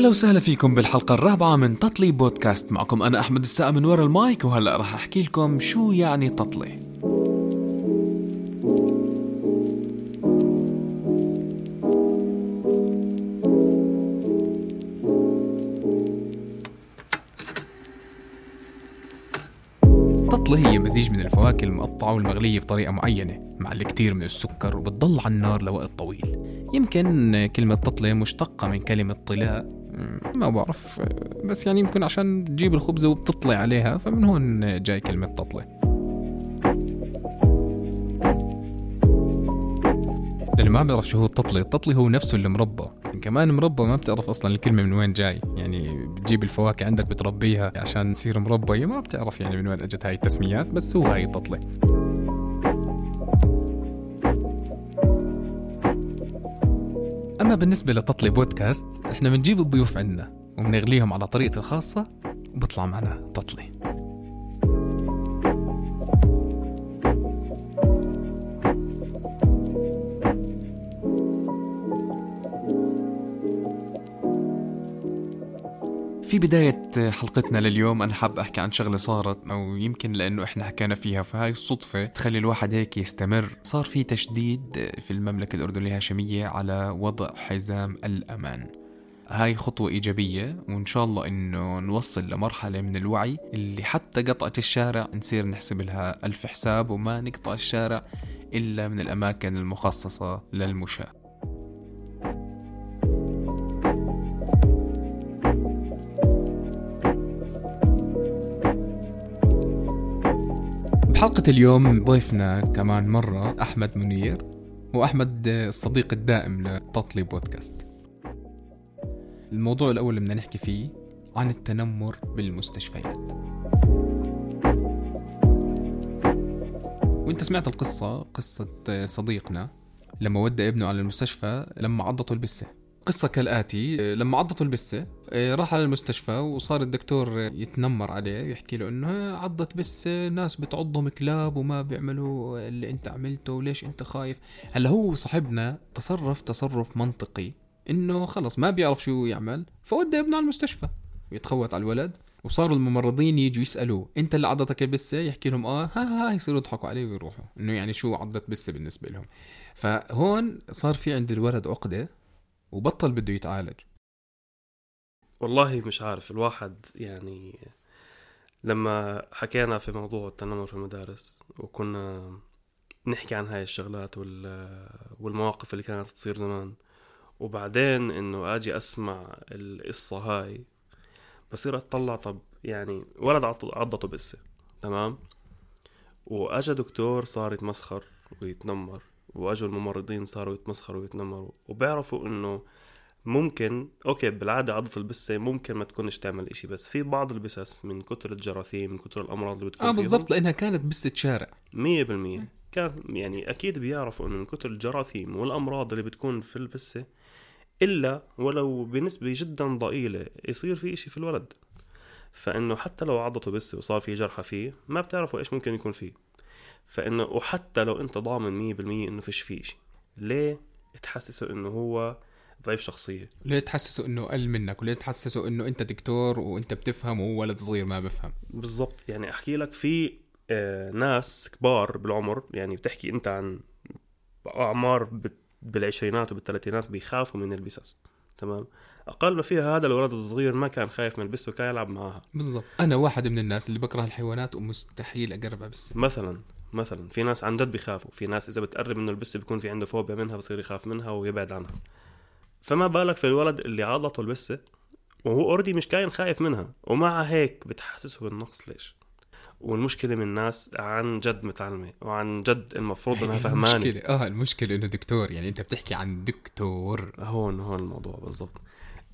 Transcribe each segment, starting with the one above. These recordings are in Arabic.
أهلا وسهلا فيكم بالحلقة الرابعة من تطلي بودكاست. معكم أنا أحمد السقا من ورا المايك وهلأ راح أحكي لكم شو يعني تطلي. التطلي هي مزيج من الفواكه المقطعة والمغلية بطريقة معينة مع الكثير من السكر وبتضل على النار لوقت طويل. يمكن كلمة تطلي مشتقة من كلمة طلاء. ما بعرف بس يعني يمكن عشان تجيب الخبزة وبتطلع عليها فمن هون جاي كلمة تطلي اللي ما بيعرف شو هو التطلي التطلي هو نفسه المربى كمان مربى ما بتعرف أصلا الكلمة من وين جاي. يعني بتجيب الفواكه عندك بتربيها عشان تصير مربى ما بتعرف يعني من وين أجت هاي التسميات بس هو هاي التطلي أما بالنسبة لتطلي بودكاست إحنا بنجيب الضيوف عنا وبنغليهم على طريقتي الخاصة وبطلع معنا تطلي في بداية حلقتنا لليوم أنا حاب أحكي عن شغلة صارت أو يمكن لأنه إحنا حكينا فيها فهاي الصدفة تخلي الواحد هيك يستمر. صار في تشديد في المملكة الأردنية الهاشمية على وضع حزام الأمان. هاي خطوة إيجابية وإن شاء الله إنه نوصل لمرحلة من الوعي اللي حتى قطعة الشارع نصير نحسب لها ألف حساب وما نقطع الشارع إلا من الأماكن المخصصة للمشاة. بحلقة اليوم ضيفنا كمان مرة أحمد منير وأحمد الصديق الدائم لتطلي بودكاست. الموضوع الأول اللي بدنا نحكي فيه عن التنمر بالمستشفيات. وإنت سمعت القصة قصة صديقنا لما ودى ابنه على المستشفى لما عضته البسة. قصة كالآتي لما عضته البسة راح على المستشفى وصار الدكتور يتنمر عليه يحكي له إنه عضت بسة ناس بتعضهم كلاب وما بيعملوا اللي أنت عملته وليش أنت خايف. هلا هو صاحبنا تصرف تصرف منطقي إنه خلص ما بيعرف شو يعمل فودى ابنه على المستشفى ويتخوت على الولد. وصاروا الممرضين يجوا يسألوه أنت اللي عضتك البسه يحكي لهم آه ها ها يصيروا يضحكوا عليه ويروحوا. إنه يعني شو عضت بسه بالنسبة لهم. فهون صار في عند الولد عقدة وبطل بده يتعالج. والله مش عارف الواحد يعني لما حكينا في موضوع التنمر في المدارس وكنا نحكي عن هاي الشغلات والمواقف اللي كانت تصير زمان وبعدين إنه آجي أسمع القصة هاي بصير اطلع طب يعني ولد عضته بسة تمام؟ وأجا دكتور صار يتمسخر ويتنمر وأجوا الممرضين صاروا يتمسخروا ويتنمروا وبيعرفوا إنه ممكن okay بالعادة عضة البسة ممكن ما تكونش تعمل إشي بس في بعض البسس من كتر الجراثيم من كتر الأمراض اللي بتكون آه بالضبط لأنها كانت بسة شارع. 100% كان يعني أكيد بيعرفوا إنه من كتر الجراثيم والأمراض اللي بتكون في البسة إلا ولو بنسبة جدا ضئيلة يصير في إشي في الولد. فإنه حتى لو عضته بس وصار في جرحى فيه ما بتعرفوا إيش ممكن يكون فيه. فإنه وحتى لو أنت ضامن 100% إنه فيش فيه شيء ليه تحسسه إنه هو ضعيف شخصية. ليه تحسسه إنه أقل منك؟ وليه تحسسه إنه أنت دكتور وأنت بتفهم وهو ولد صغير ما بفهم؟ بالضبط. يعني أحكي لك في آه ناس كبار بالعمر يعني بتحكي أنت عن أعمار بالعشرينات وبالثلاثينات بيخافوا من البسس تمام؟ أقل ما فيها هذا الولد الصغير ما كان خايف من البسه وكان يلعب معاها. بالضبط. أنا واحد من الناس اللي بكره الحيوانات ومستحيل اقرب على بسه مثلا مثلا في ناس عن جد بيخافوا في ناس إذا بتقرب منه البسه بيكون في عنده فوبيا منها بصير يخاف منها ويبعد عنها. فما بالك في الولد اللي عضته البسة؟ وهو اوريدي مش كاين خايف منها ومع هيك بتحسسه بالنقص. ليش؟ والمشكلة من الناس عن جد متعلمة وعن جد المفروض إنها فهمانة. المشكلة آه المشكلة إنه دكتور يعني أنت بتحكي عن دكتور. هون هون الموضوع بالضبط.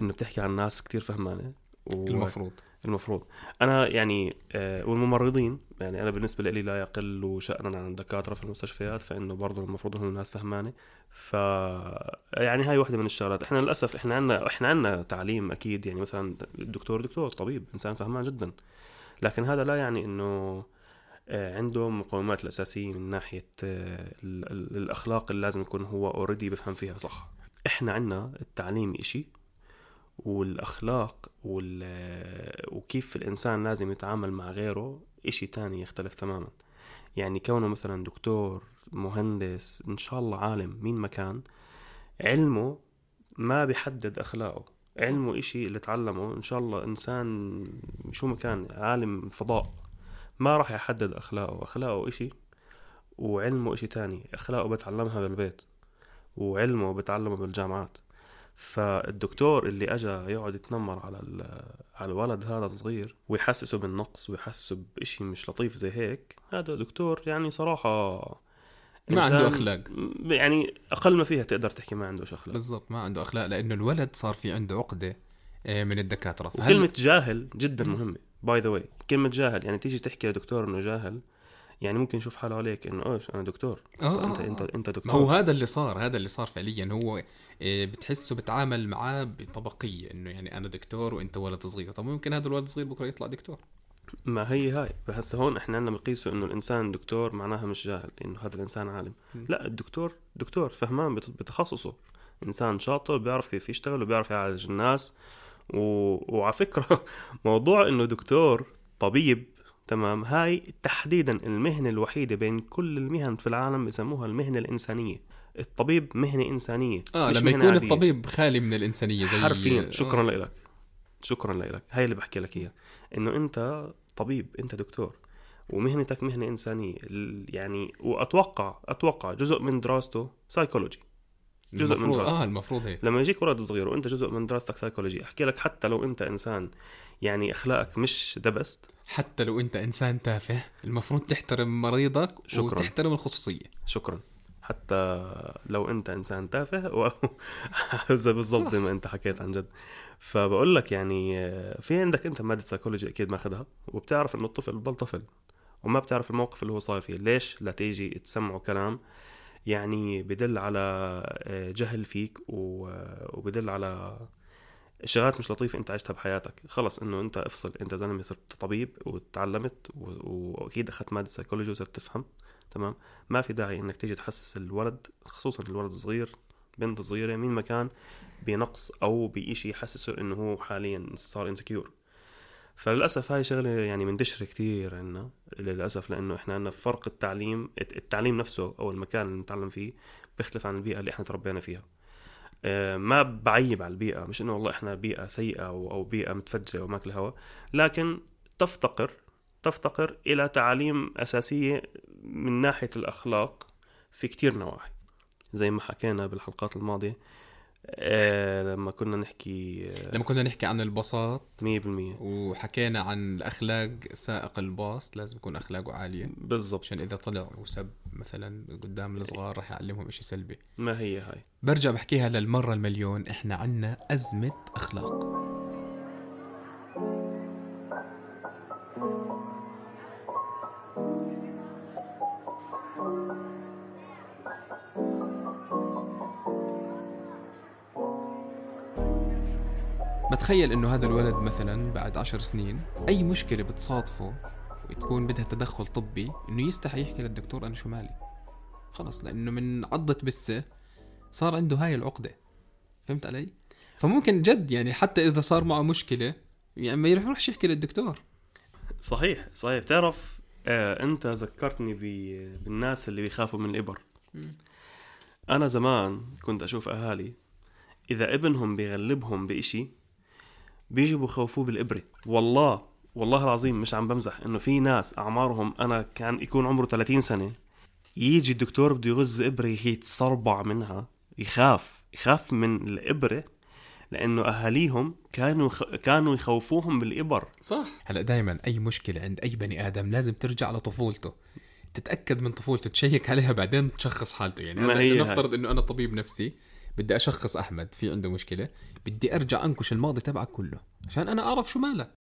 إنه بتحكي عن ناس كتير فهمانة و... المفروض. المفروض. أنا يعني آه والممرضين يعني أنا بالنسبة لي لا يقل شانا عن الدكاترة في المستشفيات فإنه برضه المفروض انهم الناس فهمانة. ف يعني هاي وحده من الشغلات. إحنا للأسف إحنا عندنا إحنا عندنا تعليم أكيد يعني مثلا الدكتور دكتور طبيب إنسان فهمان جدا. لكن هذا لا يعني إنه آه، عنده مقومات الأساسية من ناحية آه، الأخلاق اللي لازم يكون هو اوريدي بفهم فيها صح. إحنا عندنا التعليم إشي والأخلاق وال... وكيف الإنسان لازم يتعامل مع غيره إشي تاني يختلف تماما. يعني كونه مثلا دكتور مهندس إن شاء الله عالم مين ما كان علمه ما بيحدد أخلاقه. علمه إشي اللي تعلمه إن شاء الله إنسان شو ما كان عالم فضاء ما راح يحدد أخلاقه. أخلاقه إشي وعلمه إشي تاني. أخلاقه بتعلمها بالبيت وعلمه بتعلمه بالجامعات. فالدكتور اللي اجى يقعد يتنمر على على الولد هذا الصغير ويحسسه بالنقص ويحسسه بشيء مش لطيف زي هيك هذا دكتور يعني صراحة ما عنده أخلاق. يعني أقل ما فيها تقدر تحكي ما عنده أخلاق. بالضبط ما عنده أخلاق لأنه الولد صار في عنده عقدة آه، من الدكاترة. وكلمة جاهل جدا مهمة by the way كلمة جاهل يعني تيجي تحكي لدكتور إنه جاهل يعني ممكن يشوف حاله عليك إنه إيش أنا دكتور. أوه انت انت أنت دكتور. هو هذا اللي صار هذا اللي صار فعليا. هو آه، بتحسه بتعامل معاه بطبقية إنه يعني أنا دكتور وأنت ولد صغير. طب ممكن هذا الولد الصغير بكرة يطلع دكتور؟ ما هي هاي. بس هون إحنا عندنا بنقيسه إنه الإنسان دكتور معناها مش جاهل إنه هذا الإنسان عالم. م. لا الدكتور دكتور فهمان بتخصصه. إنسان شاطر بيعرف كيف يشتغل وبيعرف يعالج الناس. و... وعلى فكرة موضوع إنه دكتور طبيب تمام. هاي تحديدا المهنة الوحيدة بين كل المهن في العالم بسموها المهنة الإنسانية. الطبيب مهنة إنسانية آه لما يكون عادية. الطبيب خالي من الإنسانية زي حرفيا. شكرا آه. لك شكرا لك هاي اللي بحكي لك إياها. إنه أنت طبيب أنت دكتور ومهنتك مهنة إنسانية. يعني وأتوقع أتوقع جزء من دراسته سايكولوجي جزء من دراسته آه المفروض هيك. لما يجيك ولد صغير وأنت جزء من دراستك سايكولوجي أحكي لك حتى لو أنت إنسان يعني أخلاقك مش the best حتى لو أنت إنسان تافه المفروض تحترم مريضك شكرا. وتحترم الخصوصية. شكرا. حتى لو أنت إنسان تافه و... بالضبط زي ما أنت حكيت عن جد. فبقول لك يعني في عندك أنت مادة سايكولوجي أكيد ماخذها وبتعرف إنه الطفل بضل طفل وما بتعرف الموقف اللي هو صار فيه. ليش؟ لا تيجي تسمعه كلام يعني بدل على آه، جهل فيك وبدل على شغلات مش لطيفة انت عشتها بحياتك. خلص انه انت افصل انت زلمة صرت طبيب وتعلمت واكيد اخذت مادة سايكولوجي وصرت تفهم تمام؟ ما في داعي انك تيجي تحسس الولد خصوصا الولد الصغير بنت صغيرة مين ما كان بنقص أو بإشي يحسسه إنه هو حاليا صار انسكيور فللأسف هاي شغلة يعني منتشرة كثير عندنا للأسف لأنه إحنا عندنا فرق التعليم التعليم نفسه أو المكان اللي نتعلم فيه بيختلف عن البيئة اللي إحنا تربينا فيها. آه، ما بعيب على البيئة مش إنه والله إحنا بيئة سيئة أو بيئة متفجره وماكل هواء لكن تفتقر تفتقر إلى تعاليم أساسية من ناحية الأخلاق في كتير نواحي. زي ما حكينا بالحلقات الماضية آه لما كنا نحكي آه لما كنا نحكي عن البساط 100% وحكينا عن الأخلاق سائق الباص لازم يكون أخلاقه عالية. بالضبط. عشان إذا طلع وسب مثلا قدام الصغار رح يعلمهم شيء سلبي. ما هي هاي. برجع بحكيها للمرة المليون إحنا عنا أزمة أخلاق. بتخيل إنه هذا الولد مثلا بعد عشر سنين أي مشكلة بتصادفه وتكون بدها تدخل طبي إنه يستحي يحكي للدكتور أنا شو مالي. خلص لأنه من عضة بسة صار عنده هاي العقدة. فهمت علي؟ فممكن جد يعني حتى إذا صار معه مشكلة يعني ما يروحش يحكي للدكتور. صحيح صحيح. بتعرف آه أنت ذكرتني بالناس اللي بيخافوا من الإبر. أنا زمان كنت أشوف أهالي إذا ابنهم بيغلبهم بإشي بيجوا بخوفوه بالإبرة. والله والله العظيم مش عم بمزح إنه في ناس أعمارهم أنا كان يكون عمره 30 سنة يجي الدكتور بده يغز إبرة يتصربع منها يخاف يخاف من الإبرة لأنه أهاليهم كانوا خ... كانوا يخوفوهم بالإبر. صح. هلأ دائما أي مشكلة عند أي بني آدم لازم ترجع لطفولته. تتأكد من طفولته تشيك عليها بعدين تشخص حالته. يعني ما هي نفترض إنه أنا طبيب نفسي بدي أشخص أحمد في عنده مشكلة بدي أرجع أنكش الماضي تبعك كله عشان أنا أعرف شو مالك.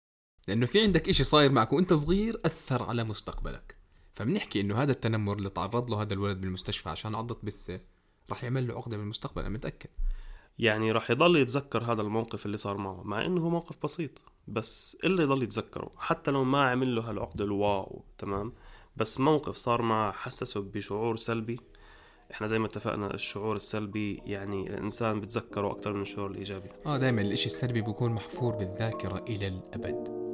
لأنه في عندك إشي صاير معك وأنت صغير أثر على مستقبلك. فبنحكي إنه هذا التنمر اللي تعرض له هذا الولد بالمستشفى عشان عضت بسة راح يعمل له عقدة بالمستقبل أنا متأكد. يعني راح يضل يتذكر هذا الموقف اللي صار معه مع إنه هو موقف بسيط بس اللي يضل يتذكره حتى لو ما عمل له هالعقدة الواو تمام؟ بس موقف صار معه حسسه بشعور سلبي إحنا زي ما اتفقنا الشعور السلبي يعني الإنسان بتذكره أكثر من الشعور الإيجابي. آه دائما الإشي السلبي بيكون محفور بالذاكرة إلى الأبد.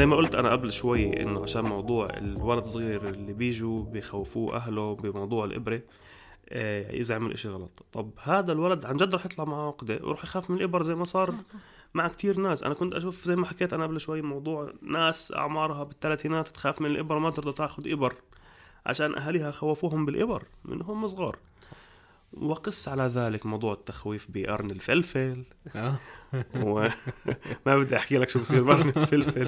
زي ما قلت أنا قبل شوي إنه عشان موضوع الولد الصغير اللي بيجوا بخوفوه أهله بموضوع الإبرة آه، إذا عمل إشي غلط. طب هذا الولد عن جد رح يطلع معه عقدة وراح يخاف من الإبر زي ما صار مع كتير ناس. أنا كنت أشوف زي ما حكيت أنا قبل شوي موضوع ناس أعمارها بالثلاثينات تخاف من الإبر ما ترضى تأخذ إبر عشان أهاليها خوفوهم بالإبر من هم صغار. صح. وقس على ذلك موضوع التخويف بقرن الفلفل. آه. وما بدي أحكي لك شو بصير بقرن الفلفل.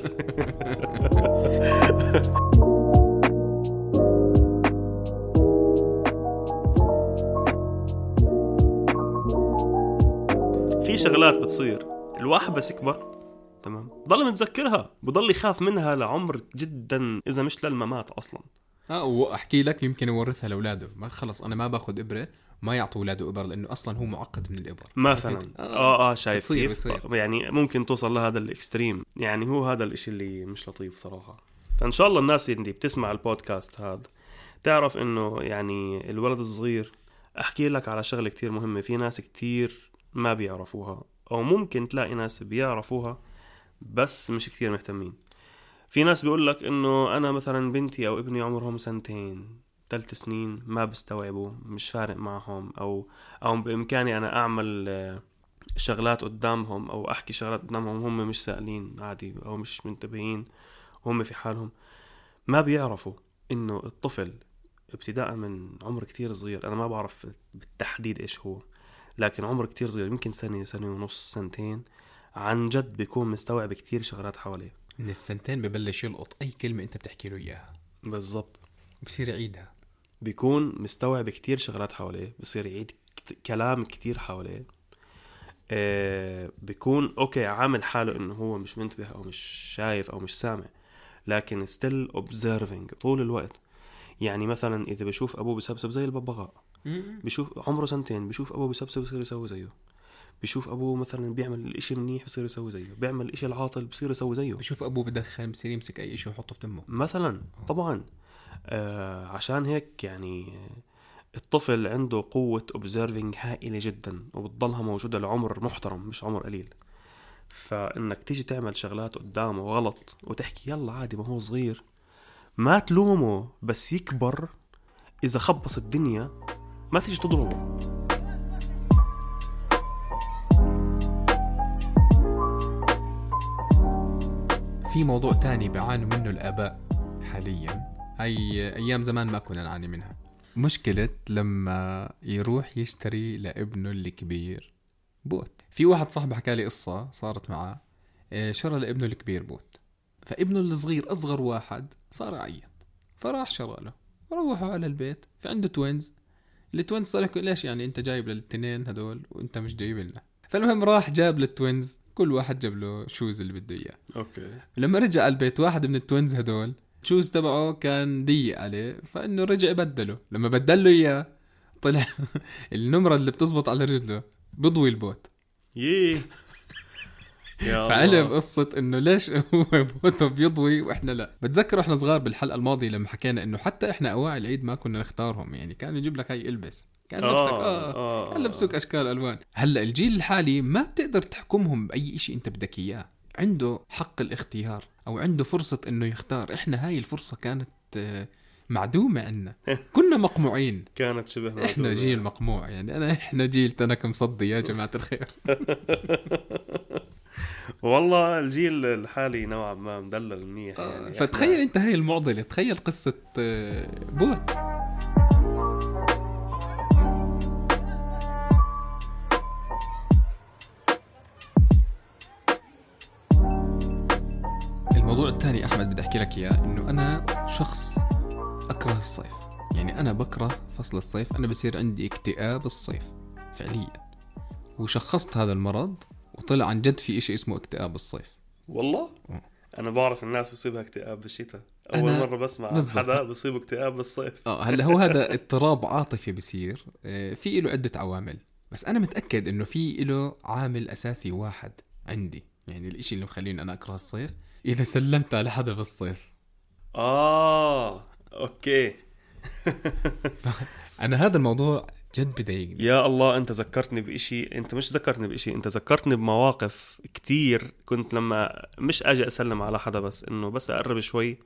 في شغلات بتصير. الواحد بس يكبر. تمام؟ بضل متذكرها. بضل يخاف منها لعمر جدا إذا مش للممات أصلا. آه وأحكي لك يمكن يورثها لأولاده. ما خلص أنا ما باخذ إبرة. ما يعطوا أولاده إبر لأنه أصلا هو معقد من الإبر. مثلا. فهمت؟ آه. آه شايف بتصير- كيف؟ بتصير. يعني ممكن توصل لهذا الإكستريم. يعني هو هذا الإشي اللي مش لطيف صراحة. فإن شاء الله الناس اللي بتسمع البودكاست هذا. تعرف إنه يعني الولد الصغير أحكي لك على شغلة كتير مهمة. في ناس كتير ما بيعرفوها أو ممكن تلاقي ناس بيعرفوها بس مش كتير مهتمين. في ناس بيقول لك إنه أنا مثلا بنتي أو ابني عمرهم سنتين. ثلاث سنين ما بيستوعبوا مش فارق معهم أو أو بإمكاني أنا أعمل آه، شغلات قدامهم أو أحكي شغلات قدامهم هم مش سائلين عادي أو مش منتبهين وهم في حالهم. ما بيعرفوا إنه الطفل ابتداء من عمر كتير صغير. أنا ما بعرف بالتحديد إيش هو لكن عمر كتير صغير يمكن سنة سنة ونص سنتين عن جد بيكون مستوعب كتير شغلات حواليه. من السنتين ببلش يلقط أي كلمة أنت بتحكي له إياها. بالضبط. بصير يعيدها. بيكون مستوعب كتير شغلات حواليه بصير يعيد كلام كتير حواليه. آه بيكون أوكي عامل حاله إنه هو مش منتبه أو مش شايف أو مش سامع لكن still observing طول الوقت. يعني مثلا إذا بشوف أبوه بسبسب زي الببغاء بشوف عمره سنتين بشوف أبوه بسبسب بصير يسوي زيه. بشوف أبوه مثلا بيعمل الاشي منيح بصير يسوي زيه بيعمل الاشي العاطل بصير يسوي زيه. بشوف أبوه بدخن بصير يمسك أي شيء ويحطه بتمه مثلا طبعا. آه عشان هيك يعني الطفل عنده قوة observing هائلة جدا وبتضلها موجودة لعمر محترم مش عمر قليل. فإنك تيجي تعمل شغلات قدامه غلط وتحكي يلا عادي ما هو صغير ما تلومه بس يكبر. إذا خبص الدنيا ما تيجي تضربه. في موضوع تاني بيعانوا منه الآباء حاليا. هاي أيام زمان ما كنا نعاني منها. مشكلة لما يروح يشتري لابنه الكبير بوت. في واحد صاحبي حكى لي قصة صارت معاه. إيه، شرى لابنه الكبير بوت. فابنه الصغير أصغر واحد صار يعيط فراح شرى له. روحوا على البيت. في عنده twins ال twins صار ليش يعني أنت جايب للتنين هدول وأنت مش جايب لنا؟ فالمهم راح جاب لل twins كل واحد جاب له shoes اللي بده إياه. okay. لما رجع على البيت واحد من ال twins هدول ال shoes تبعه كان ضيق عليه فإنه رجع بدله. لما بدل له إياه طلع النمرة اللي بتزبط على رجله بضوي البوت. ييه. فعلم. قصة إنه ليش هو بوته بيضوي وإحنا لا. بتذكر إحنا صغار بالحلقة الماضية لما حكينا إنه حتى إحنا أواعي العيد ما كنا نختارهم يعني كان يجيب لك هاي إلبس. كان لبسك آه, آه كان لبسوك أشكال ألوان. هلأ الجيل الحالي ما بتقدر تحكمهم بأي شيء أنت بدك إياه. عنده حق الاختيار. أو عنده فرصة إنه يختار. إحنا هاي الفرصة كانت آه، معدومة عنا. كنا مقموعين. كانت شبه إحنا معدومة. جيل مقموع. يعني أنا إحنا جيل تنك مصدي يا جماعة الخير. والله الجيل الحالي نوعا ما مدلل منيح. آه، يعني فتخيل أنت هاي المعضلة. تخيل قصة آه، بوت. الموضوع الثاني أحمد بدي أحكي لك إياه إنه أنا شخص أكره الصيف. يعني أنا بكره فصل الصيف أنا بصير عندي اكتئاب الصيف فعليا. وشخصت هذا المرض وطلع عن جد في إشي اسمه اكتئاب الصيف. والله؟ أنا بعرف الناس بصيبها اكتئاب بالشتاء. أول مرة بسمع عن بالضبط. حدا بصيبه اكتئاب بالصيف. آه هلأ هو هذا اضطراب عاطفي بصير. آه، في له عدة عوامل. بس أنا متأكد إنه في له عامل أساسي واحد عندي. يعني الإشي اللي مخليني أنا أكره الصيف إذا سلمت على حدا بالصيف آه أوكي. أنا هذا الموضوع جد بضايقني يا الله أنت ذكرتني بإشي أنت مش ذكرتني بإشي أنت ذكرتني بمواقف كتير كنت لما مش أجي أسلم على حدا بس إنه بس أقرب شوي.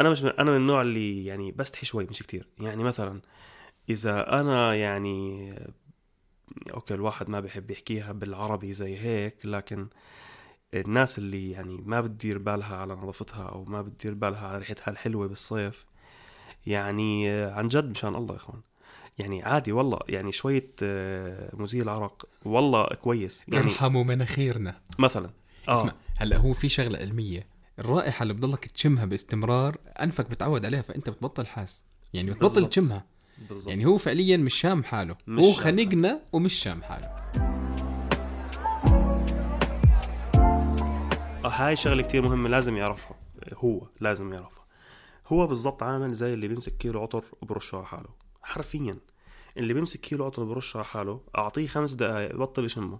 أنا مش من أنا من النوع اللي يعني بستحي شوي مش كتير. يعني مثلا إذا أنا يعني أوكي الواحد ما بيحب يحكيها بالعربي زي هيك لكن الناس اللي يعني ما بتدير بالها على نظافتها أو ما بتدير بالها على ريحتها الحلوة بالصيف يعني آه، عن جد مشان الله يا إخوان. يعني عادي والله يعني شوية آه، مزيل عرق والله كويس. يعني يرحموا مناخيرنا مثلا آه. اسمع هلأ هو في شغلة علمية. الرائحة اللي بضلك تشمها باستمرار أنفك بتعود عليها فأنت بتبطل حاس. يعني بتبطل. تشمها. بالضبط. يعني هو فعليا مش شام حاله. مش هو خنقنا ومش شام حاله. هاي شغلة كتير مهمة لازم يعرفها. هو لازم يعرفها. هو بالضبط عامل زي اللي بيمسك كيلو عطر وبرشه على حاله. حرفيا. اللي بيمسك كيلو عطر وبرشه على حاله أعطيه خمس دقائق بطل يشمه.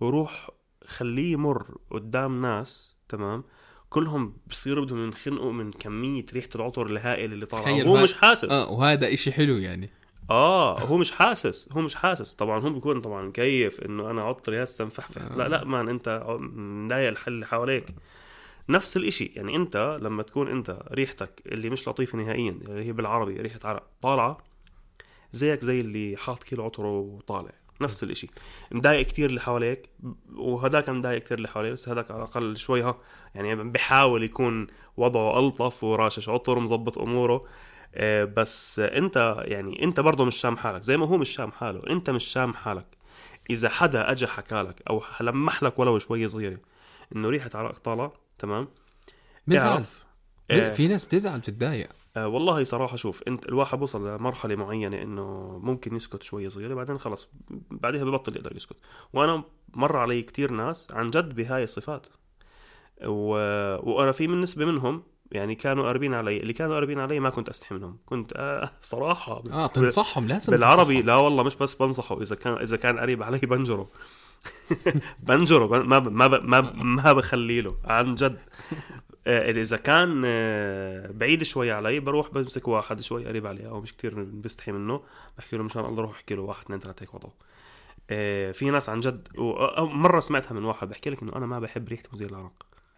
وروح خليه يمر قدام ناس تمام؟ كلهم بصيروا بدهم ينخنقوا من كمية ريحة العطر الهائل اللي طالعة. تخيل هو هاي- مش حاسس. آه وهذا إشي حلو يعني. آه هو مش حاسس هو مش حاسس. طبعا هو بيكون طبعا مكيف إنه أنا عطري هسه مفحفح آه. لا لا مان أنت مضايق الحل اللي حواليك. نفس الإشي يعني أنت لما تكون أنت ريحتك اللي مش لطيفة نهائيا اللي هي بالعربي ريحة عرق طالعة زيك زي اللي حاط كيلو عطره وطالع. نفس الإشي. مضايق كتير اللي حواليك وهداك مضايق كتير اللي حواليه بس هداك على الأقل شوي ها يعني بحاول يكون وضعه ألطف وراشش عطر ومظبط أموره. بس انت يعني انت برضه مش شام حالك زي ما هو مش شام حاله انت مش شام حالك. إذا حدا اجى حكالك أو لمح لك ولو شوي صغيرة إنه ريحة عرق طالع تمام؟ بزعل. آه، في ناس بتزعل بتتضايق. آه والله صراحة شوف انت الواحد بوصل لمرحلة معينة إنه ممكن يسكت شوية صغيرة بعدين خلص بعدها ببطل يقدر يسكت. وأنا مر علي كتير ناس عن جد بهاي الصفات. و... وأنا في من نسبة منهم يعني كانوا قريبين علي اللي كانوا قريبين علي ما كنت استحي منهم كنت آه صراحة. آه تنصحهم لازم بالعربي. تنصحهم. لا والله مش بس بنصحه إذا كان إذا كان قريب علي بنجره. بنجره بن- ما ب- ما ب- ما ب- ما بخلي له عن جد. آه، إذا كان آه، بعيد شوي علي بروح بمسك واحد شوي قريب علي أو مش كتير بستحي منه بحكي له مشان الله روح احكي له واحد اثنين ثلاثة هيك وضعه. آه، في ناس عن جد و- آه، مرة سمعتها من واحد بحكي لك إنه أنا ما بحب ريحة مزيل العرق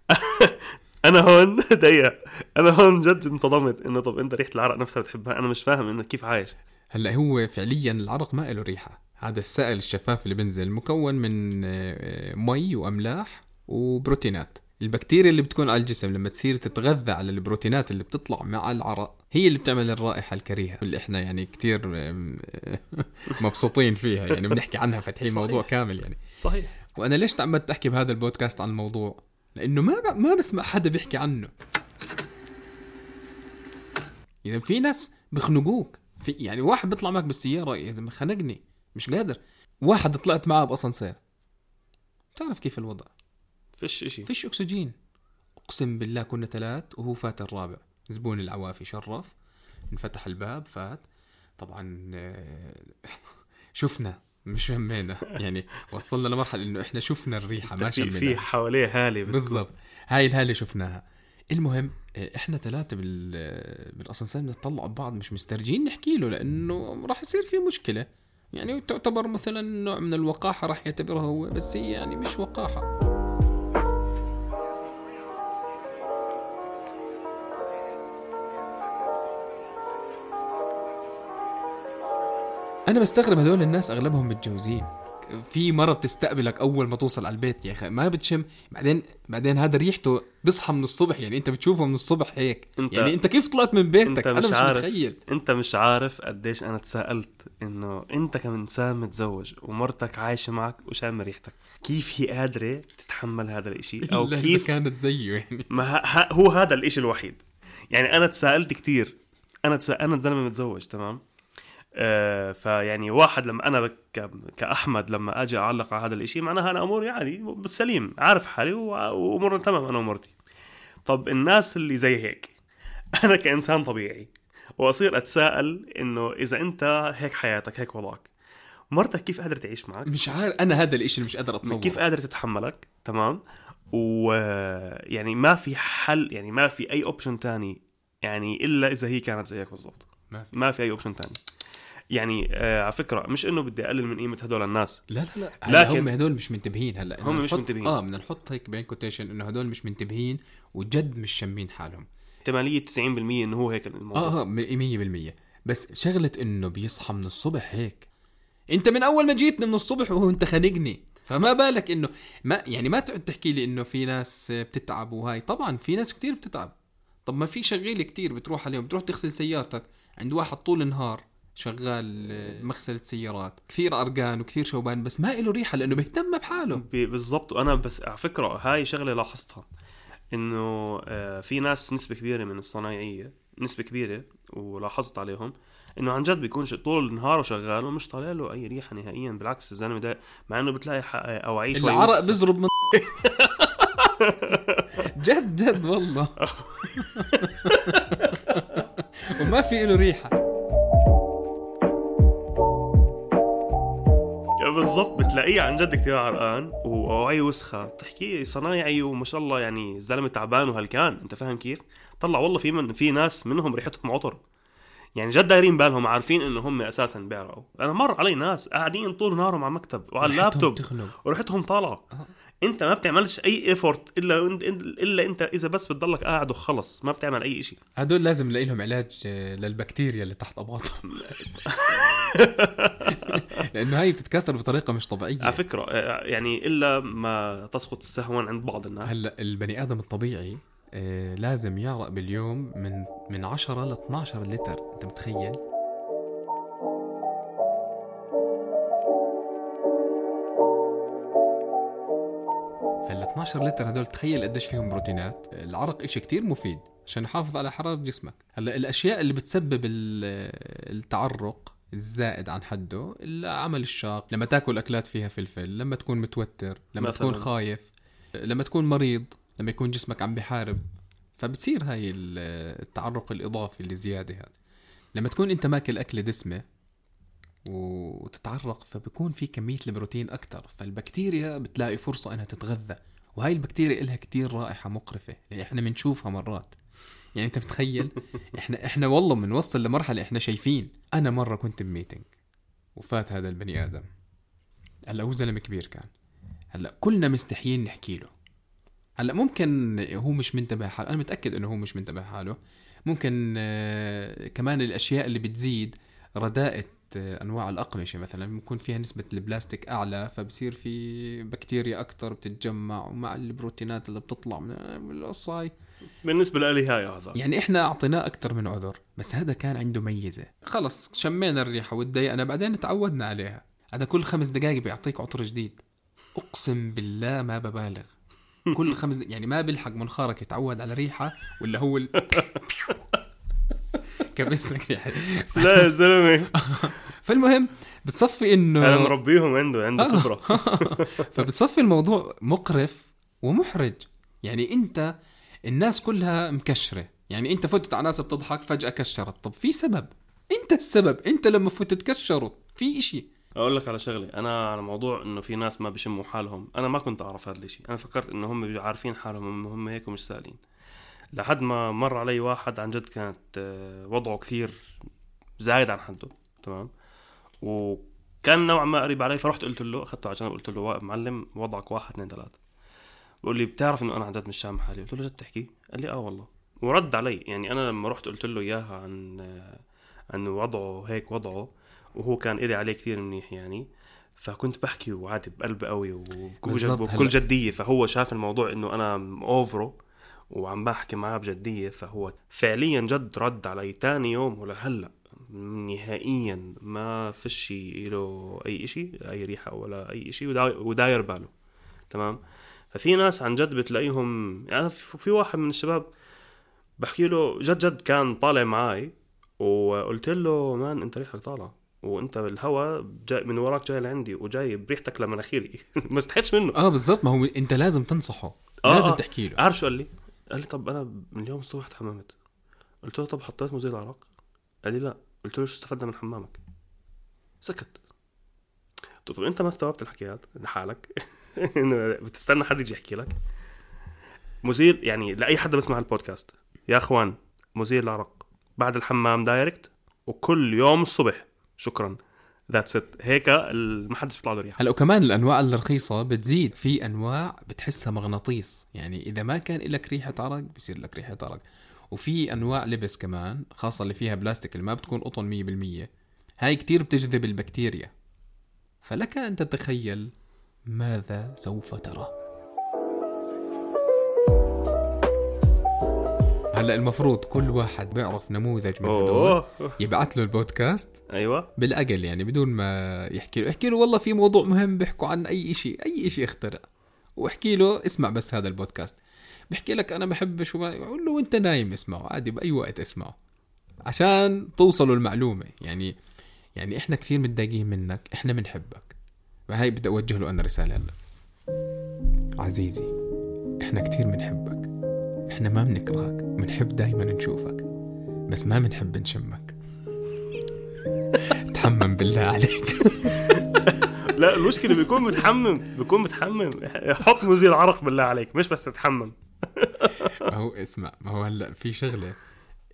أنا هون دقيقة. أنا هون جد انصدمت إنه طب أنت ريحة العرق نفسها بتحبها؟ أنا مش فاهم إنه كيف عايش. هلأ هو فعليا العرق ما له ريحة. هذا السائل الشفاف اللي بنزل مكون من آه، مي وأملاح وبروتينات. البكتيريا اللي بتكون على الجسم لما تصير تتغذى على البروتينات اللي بتطلع مع العرق هي اللي بتعمل الرائحة الكريهة. اللي إحنا يعني كتير آم، مبسوطين فيها. يعني بنحكي عنها فاتحين. موضوع كامل يعني. صحيح. وأنا ليش تعمدت أحكي بهذا البودكاست عن الموضوع؟ لأنه ما. ما بسمع حدا بيحكي عنه. اذا في ناس بخنقوك في يعني واحد بيطلع معك بالسيارة يا زلمة خنقني. مش قادر. واحد طلعت معه بأسانسير. بتعرف كيف الوضع؟ فيش إشي. فيش أكسجين. أقسم بالله كنا ثلاث وهو فات الرابع. زبون العوافي شرف. انفتح الباب فات. طبعا آه، شفنا. مش شمينا يعني وصلنا لمرحلة إنه إحنا شفنا الريحة ما في في حواليه هاله. بالضبط. هاي الهاله شفناها. المهم آه، إحنا ثلاثة بال بالأسانسير بنطلع ببعض مش مسترجين نحكي له لأنه راح يصير في مشكلة. يعني تعتبر مثلا نوع من الوقاحة راح يعتبرها هو بس هي يعني مش وقاحة. أنا بستغرب هذول الناس أغلبهم متجوزين. في مرة بتستقبلك أول ما توصل على البيت يا أخي ما بتشم بعدين بعدين هذا ريحته بيصحى من الصبح يعني أنت بتشوفه من الصبح هيك. أنت يعني أنت كيف طلعت من بيتك؟ أنت أنا مش مش عارف. متخيل. أنت مش عارف قديش أنا تساءلت إنه أنت كإنسان متزوج ومرتك عايشة معك وشامة ريحتك كيف هي قادرة تتحمل هذا الإشي؟ أو إلا إذا كيف كانت زيه يعني. ما. هو هذا الإشي الوحيد. يعني أنا تساءلت كتير. أنا تسا... أنا زلمة متزوج تمام؟ فيعني واحد لما أنا. كأحمد لما أجي أعلق على هذا الإشي معناها أنا أموري عادي بالسليم عارف حالي و- وأمورنا تمام أنا ومرتي. طب الناس اللي زي هيك أنا كإنسان طبيعي وأصير أتساءل إنه إذا أنت هيك حياتك هيك وضعك مرتك كيف قادره تعيش معك؟ مش عارف أنا هذا الإشي اللي مش قادر اتصور كيف قادره تتحملك؟ تمام؟ و يعني ما في حل يعني ما في أي اوبشن تاني يعني إلا إذا هي كانت زيك بالضبط. ما في. ما في أي option تاني. يعني آه على فكرة مش إنه بدي أقلل من قيمة هدول الناس. لا لا لا. هلا لكن- هم هدول مش منتبهين هلا. هم مش منتبهين. آه بدنا نحط هيك بين quotation إنه هدول مش منتبهين وجد مش شامين حالهم. احتمالية 90% إنه هو هيك الموضوع. آه آه م- 100% بس شغلة إنه بيصحى من الصبح هيك. أنت من أول ما جيتني من الصبح وهو أنت خانقني فما بالك إنه ما يعني ما تقعد تحكي لي إنه في ناس بتتعب وهاي. طبعا في ناس كتير بتتعب. طب ما في شغيلة كتير بتروح عليهم بتروح تغسل سيارتك عند واحد طول النهار. شغال آه، مغسلة سيارات كثير أرقان وكثير شوبان بس ما له ريحة لأنه بيهتم بحاله. بالضبط. وأنا بس على فكرة هاي شغلة لاحظتها إنه آه، في ناس نسبة كبيرة من الصنايعية نسبة كبيرة ولاحظت عليهم إنه عن جد بيكون طول النهار شغال ومش طالع له أي ريحة نهائيا بالعكس الزلمه ده مع إنه بتلاقي ح- اواعيه شوي العرق. بزرب من جد جد والله. وما في له ريحة. بالضبط بتلاقيه عن جد كثير عرقان واواعيه وسخة بتحكيه صنايعي وما شاء الله يعني الزلمة تعبان وهلكان أنت فاهم كيف؟ طلع والله في من في ناس منهم ريحتهم عطر يعني جد دايرين بالهم عارفين إنه هم أساسا بيعرقوا أنا مر علي ناس قاعدين طول نهارهم على مكتب وعلى اللابتوب. وريحتهم طالعة. انت ما بتعملش اي ايفورت إلا إلا انت إذا بس بتضلك قاعد وخلص ما بتعمل أي شيء هدول لازم نلاقي لهم علاج آه، للبكتيريا اللي تحت اباطهم لأنه هاي بتتكاثر بطريقة مش طبيعية. على فكرة آه، يعني إلا ما تسقط السهوا عند بعض الناس. هلأ البني آدم الطبيعي آه، لازم يعرق باليوم من من 10 ل 12 لتر أنت متخيل؟ 12 لتر هدول تخيل قديش فيهم بروتينات. العرق إشي كتير مفيد عشان يحافظ على حرارة جسمك. هلأ الأشياء اللي بتسبب ال- التعرق الزائد عن حده العمل الشاق لما تاكل أكلات فيها فلفل لما تكون متوتر لما مثلاً. تكون خايف لما تكون مريض لما يكون جسمك عم بيحارب. فبتصير هاي ال- التعرق الإضافي اللي زيادة هذا لما تكون أنت ماكل أكلة دسمة وتتعرق فبكون في كمية البروتين أكتر. فالبكتيريا بتلاقي فرصة إنها تتغذى. وهاي البكتيريا إلها كتير رائحة مقرفة يعني إحنا بنشوفها مرات. يعني أنت متخيل؟ إحنا إحنا والله بنوصل لمرحلة إحنا شايفين. أنا مرة كنت بميتنج وفات هذا البني آدم. هلأ هو زلمة كبير كان. هلأ كلنا مستحيين نحكي له. هلأ ممكن هو مش منتبه حاله أنا متأكد إنه هو مش منتبه حاله. ممكن آه، كمان الأشياء اللي بتزيد رداءة أنواع الأقمشة مثلا بكون فيها نسبة البلاستيك أعلى فبصير في بكتيريا أكثر بتتجمع ومع البروتينات اللي بتطلع من هاي بالنسبة لي هاي أعذار. يعني إحنا أعطيناه أكثر من عذر بس هذا كان عنده ميزة. خلص شمينا الريحة وتضايقنا بعدين تعودنا عليها. هذا كل خمس دقائق بيعطيك عطر جديد. أقسم بالله ما ببالغ. كل خمس دقائق يعني ما بيلحق منخارك يتعود على ريحة ولا هو ال... كبسنا ريحه لا يا زلمة. فالمهم بتصفي إنه أنا مربيهم عنده عنده آه. خبرة. فبتصفي الموضوع مقرف ومحرج. يعني أنت الناس كلها مكشرة. يعني أنت فتت على ناس بتضحك فجأة كشرت. طب في سبب؟ أنت السبب. أنت لما فتت كشروا في إشي. أقول لك على شغلة. أنا على موضوع إنه في ناس ما بيشموا حالهم. أنا ما كنت أعرف هذا الشيء أنا فكرت إنه هم عارفين حالهم هم هيك ومش سالين. لحد ما مر علي واحد عن جد كانت آه، وضعه كثير زايد عن حده تمام؟ وكان نوعا ما قريب علي فرحت قلت له أخذته على جنب قلت له "وا- معلم وضعك واحد اثنين ثلاثة بقول لي بتعرف إنه أنا عن جد مش شام حالي قلت له جد تحكي؟ قال لي آه والله. ورد علي يعني أنا لما رحت قلت له إياها عن انه وضعه هيك وضعه وهو كان إلي عليه كثير منيح يعني فكنت بحكي وعادي بقلب قوي وبكل وبكل هلأ. جدية فهو شاف الموضوع إنه أنا اوفرو وعم بحكي معاه بجدية فهو فعليا جد رد علي تاني يوم ولهلا نهائيا ما فيش له أي إشي أي ريحة ولا أي إشي ودا- وداير باله. تمام؟ ففي ناس عن جد بتلاقيهم يعني في واحد من الشباب بحكي له جد جد كان طالع معي وقلت له مان أنت ريحك طالع وأنت بالهواء جاي من وراك جاي لعندي وجاي بريحتك لمناخيري. ما استحيتش منه. آه بالضبط. ما هو أنت لازم تنصحه آه، لازم آه. تحكي له. عارف شو قال لي؟ قال لي طب أنا من اليوم الصبح تحممت قلت له طب حطيت مزيل عرق قال لي لا. قلت له شو استفدنا من حمامك؟ سكت. قلت له طب أنت ما استوعبت الحكايات؟ لحالك انه بتستنى حد يجي يحكي لك. مزيل يعني لأي حدا بسمع البودكاست. يا إخوان مزيل العرق بعد الحمام direct. وكل يوم الصبح. شكرا. that's it هيك ما حدش بيطلع له ريحه هلا وكمان الأنواع الرخيصة بتزيد. في أنواع بتحسها مغناطيس. يعني إذا ما كان لك ريحه عرق بصير لك ريحه عرق وفي أنواع لبس كمان خاصة اللي فيها بلاستيك اللي ما بتكون قطن 100% هاي كتير بتجذب البكتيريا. فلك أن تتخيل ماذا سوف ترى. هلا المفروض كل واحد بيعرف نموذج من هدول يبعث له البودكاست أيوه. بالأقل يعني بدون ما يحكي له. احكي له والله في موضوع مهم بيحكوا عن أي شيء أي شيء اخترع. واحكي له اسمع بس هذا البودكاست. بحكي لك أنا بحب شو ما قول له وأنت نايم اسمعه عادي بأي وقت اسمعه. عشان توصلوا المعلومة. يعني يعني إحنا كثير متضايقين منك إحنا بنحبك فهي بدي أوجه له أنا رسالة هلا. عزيزي إحنا كثير بنحبك إحنا ما بنكرهك بنحب دايما نشوفك بس ما بنحب نشمك. تحمم بالله عليك. لا المشكلة بيكون متحمم بيكون متحمم. حط مزيل عرق بالله عليك مش بس تتحمم. ما هو اسمع ما هو هلأ في شغلة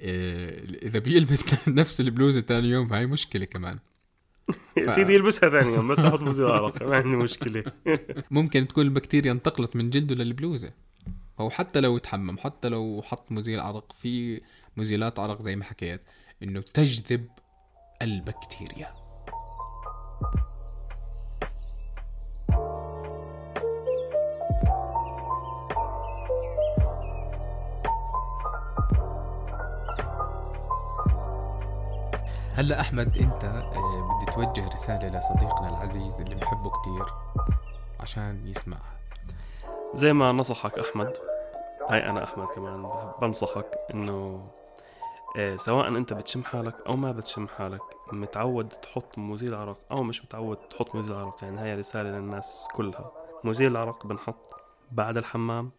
إيه إذا بيلبس نفس البلوزة ثاني يوم هاي مشكلة كمان. يا سيدي يلبسها ثاني يوم بس أحط مزيل عرق ما عندي مشكلة. ممكن تكون البكتيريا انتقلت من جلده للبلوزة. أو حتى لو تحمم حتى لو حط مزيل عرق في مزيلات عرق زي ما حكيت إنه تجذب البكتيريا. هلا أحمد أنت آه، بدي توجه رسالة لصديقنا العزيز اللي بنحبه كتير عشان يسمعها. زي ما نصحك أحمد هاي أنا أحمد كمان بنصحك إنه آه، سواء أنت بتشم حالك أو ما بتشم حالك متعود تحط مزيل عرق أو مش متعود تحط مزيل عرق يعني هاي رسالة للناس كلها. مزيل العرق بنحط بعد الحمام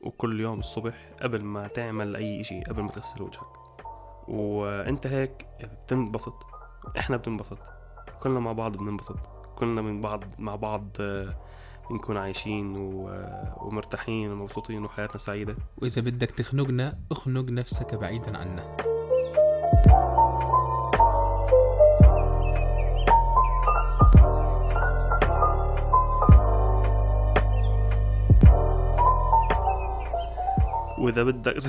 وكل يوم الصبح قبل ما تعمل أي إشي قبل ما تغسل وجهك. وأنت هيك بتنبسط إحنا بننبسط كلنا مع بعض بننبسط كلنا من بعض مع بعض بنكون عايشين و... ومرتاحين ومبسوطين وحياتنا سعيدة. وإذا بدك تخنقنا اخنق نفسك بعيدا عنا. وإذا بدك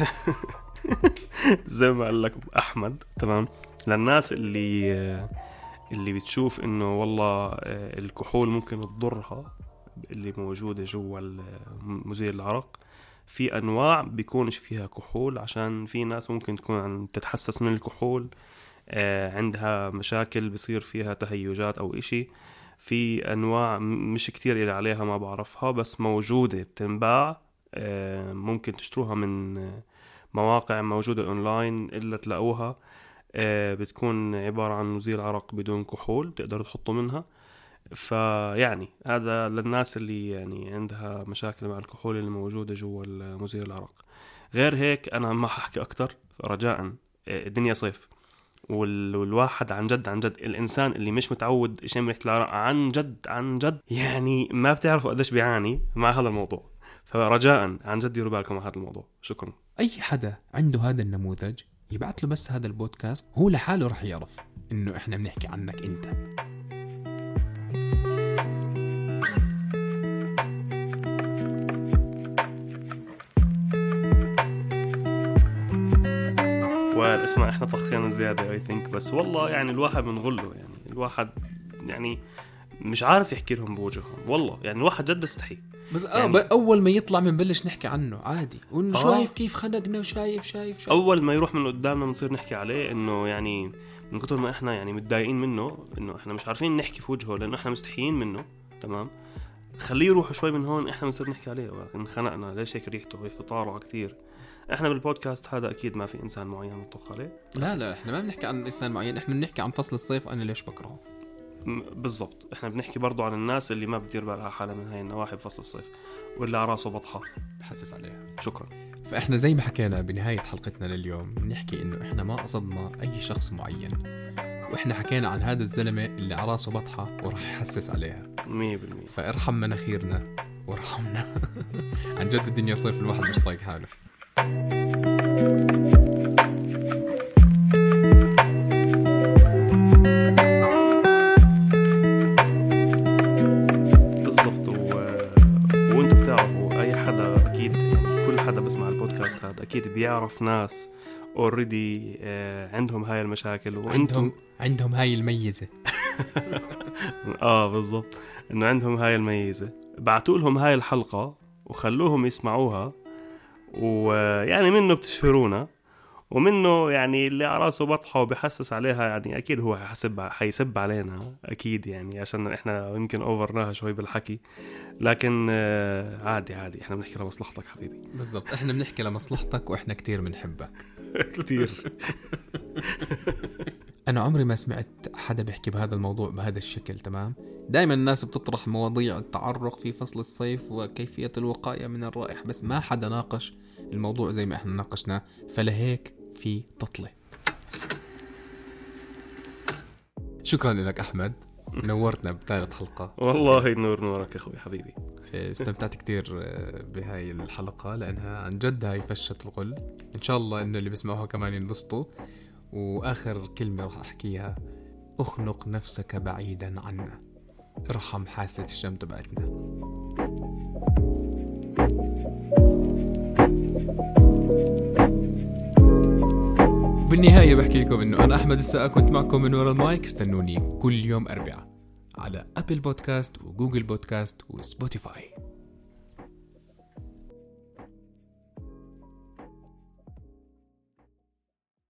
زي, ما قال لك أحمد تمام؟ للناس اللي اللي بتشوف إنه والله آه، الكحول ممكن تضرها اللي موجودة جوا مزيل العرق. في أنواع بيكونش فيها كحول عشان في ناس ممكن تكون تتحسس من الكحول آه، عندها مشاكل بصير فيها تهيجات أو إشي. في أنواع مش كتير اللي عليها ما بعرفها بس موجودة بتنباع آه، ممكن تشتروها من مواقع موجودة أونلاين إلا تلاقوها. آه، بتكون عبارة عن مزيل عرق بدون كحول تقدروا تحطوا منها. فيعني هذا للناس اللي يعني عندها مشاكل مع الكحول اللي موجودة جوا مزيل العرق غير هيك أنا ما ححكي أكتر. رجاء الدنيا صيف. وال- والواحد عن جد عن جد الإنسان اللي مش متعود يشم ريحه العرق عن جد عن جد يعني ما بتعرفوا قديش بيعاني مع هذا الموضوع. فرجاء عن جد ديروا بالكم على هذا الموضوع. شكرا. أي حدا عنده هذا النموذج يبعث له بس هذا البودكاست هو لحاله رح يعرف إنه إحنا بنحكي عنك أنت. والاسمع إحنا طخينا زيادة اي ثينك بس والله يعني الواحد بنغله يعني الواحد يعني مش عارف يحكي لهم بوجههم والله. يعني الواحد جد بيستحي. بس آه يعني- أول ما يطلع بنبلش نحكي عنه عادي. وإنه آه. شايف كيف خنقنا وشايف شايف شايف. أول ما يروح من قدامنا بنصير نحكي عليه إنه يعني من كثر ما إحنا يعني متضايقين منه إنه إحنا مش عارفين نحكي في وجهه لأنه إحنا مستحيين منه تمام؟ خليه يروح شوي من هون إحنا بنصير نحكي عليه. انخنقنا ليش هيك ريحته؟ ريحته طالعه كثير إحنا بالبودكاست هذا أكيد ما في إنسان معين بنطخ عليه. لا لا إحنا ما بنحكي عن إنسان معين إحنا بنحكي عن فصل الصيف أنا ليش بكرهه. بالضبط. إحنا بنحكي برضو عن الناس اللي ما بتدير بالها حالها من هاي النواحي بفصل الصيف واللي على راسه بطحة. بحسس عليها. شكرا. فإحنا زي ما حكينا بنهاية حلقتنا لليوم بنحكي إنه إحنا ما قصدنا أي شخص معين وإحنا حكينا عن هذا الزلمة اللي على راسه بطحة وراح يحسس عليها. 100% فارحم مناخيرنا وارحمنا. عن جد الدنيا صيف الواحد مش طايق حاله. بالضبط و... وأنتم بتعرفوا أي حدا أكيد يعني كل حدا بسمع البودكاست هذا أكيد بيعرف ناس already عندهم هاي المشاكل وأنتم عندهم عندهم هاي الميزة. آه بالضبط إنه عندهم هاي الميزة. بعتوا لهم هاي الحلقة وخلوهم يسمعوها ويعني منه بتشهرونا ومنه يعني اللي على راسه بطحه وبحسس عليها يعني أكيد هو حيسب حيسب علينا أكيد يعني عشان إحنا يمكن أوفرناها شوي بالحكي. لكن آه، عادي عادي إحنا بنحكي لمصلحتك حبيبي. بالضبط إحنا بنحكي لمصلحتك وإحنا كتير بنحبك. كثير أنا عمري ما سمعت حدا بيحكي بهذا الموضوع بهذا الشكل تمام؟ دائما الناس بتطرح مواضيع التعرق في فصل الصيف وكيفية الوقاية من الرائحة بس ما حدا ناقش الموضوع زي ما إحنا ناقشناه فلهيك في تطلة شكرا لك أحمد نورتنا بثالث حلقة. والله نور نورك يا أخوي حبيبي. إيه، استمتعت كتير آه، بهاي الحلقة لأنها عن جد هاي فشة الغل. إن شاء الله إنه اللي بيسمعوها كمان ينبسطوا. وآخر كلمة راح أحكيها أخنق نفسك بعيدا عنا. ارحم حاسة الشم تبعتنا. بالنهاية بحكي لكم إنه أنا أحمد السقا كنت معكم من ورا المايك. استنوني كل يوم أربعاء على Apple Podcasts و Google Podcasts و Spotify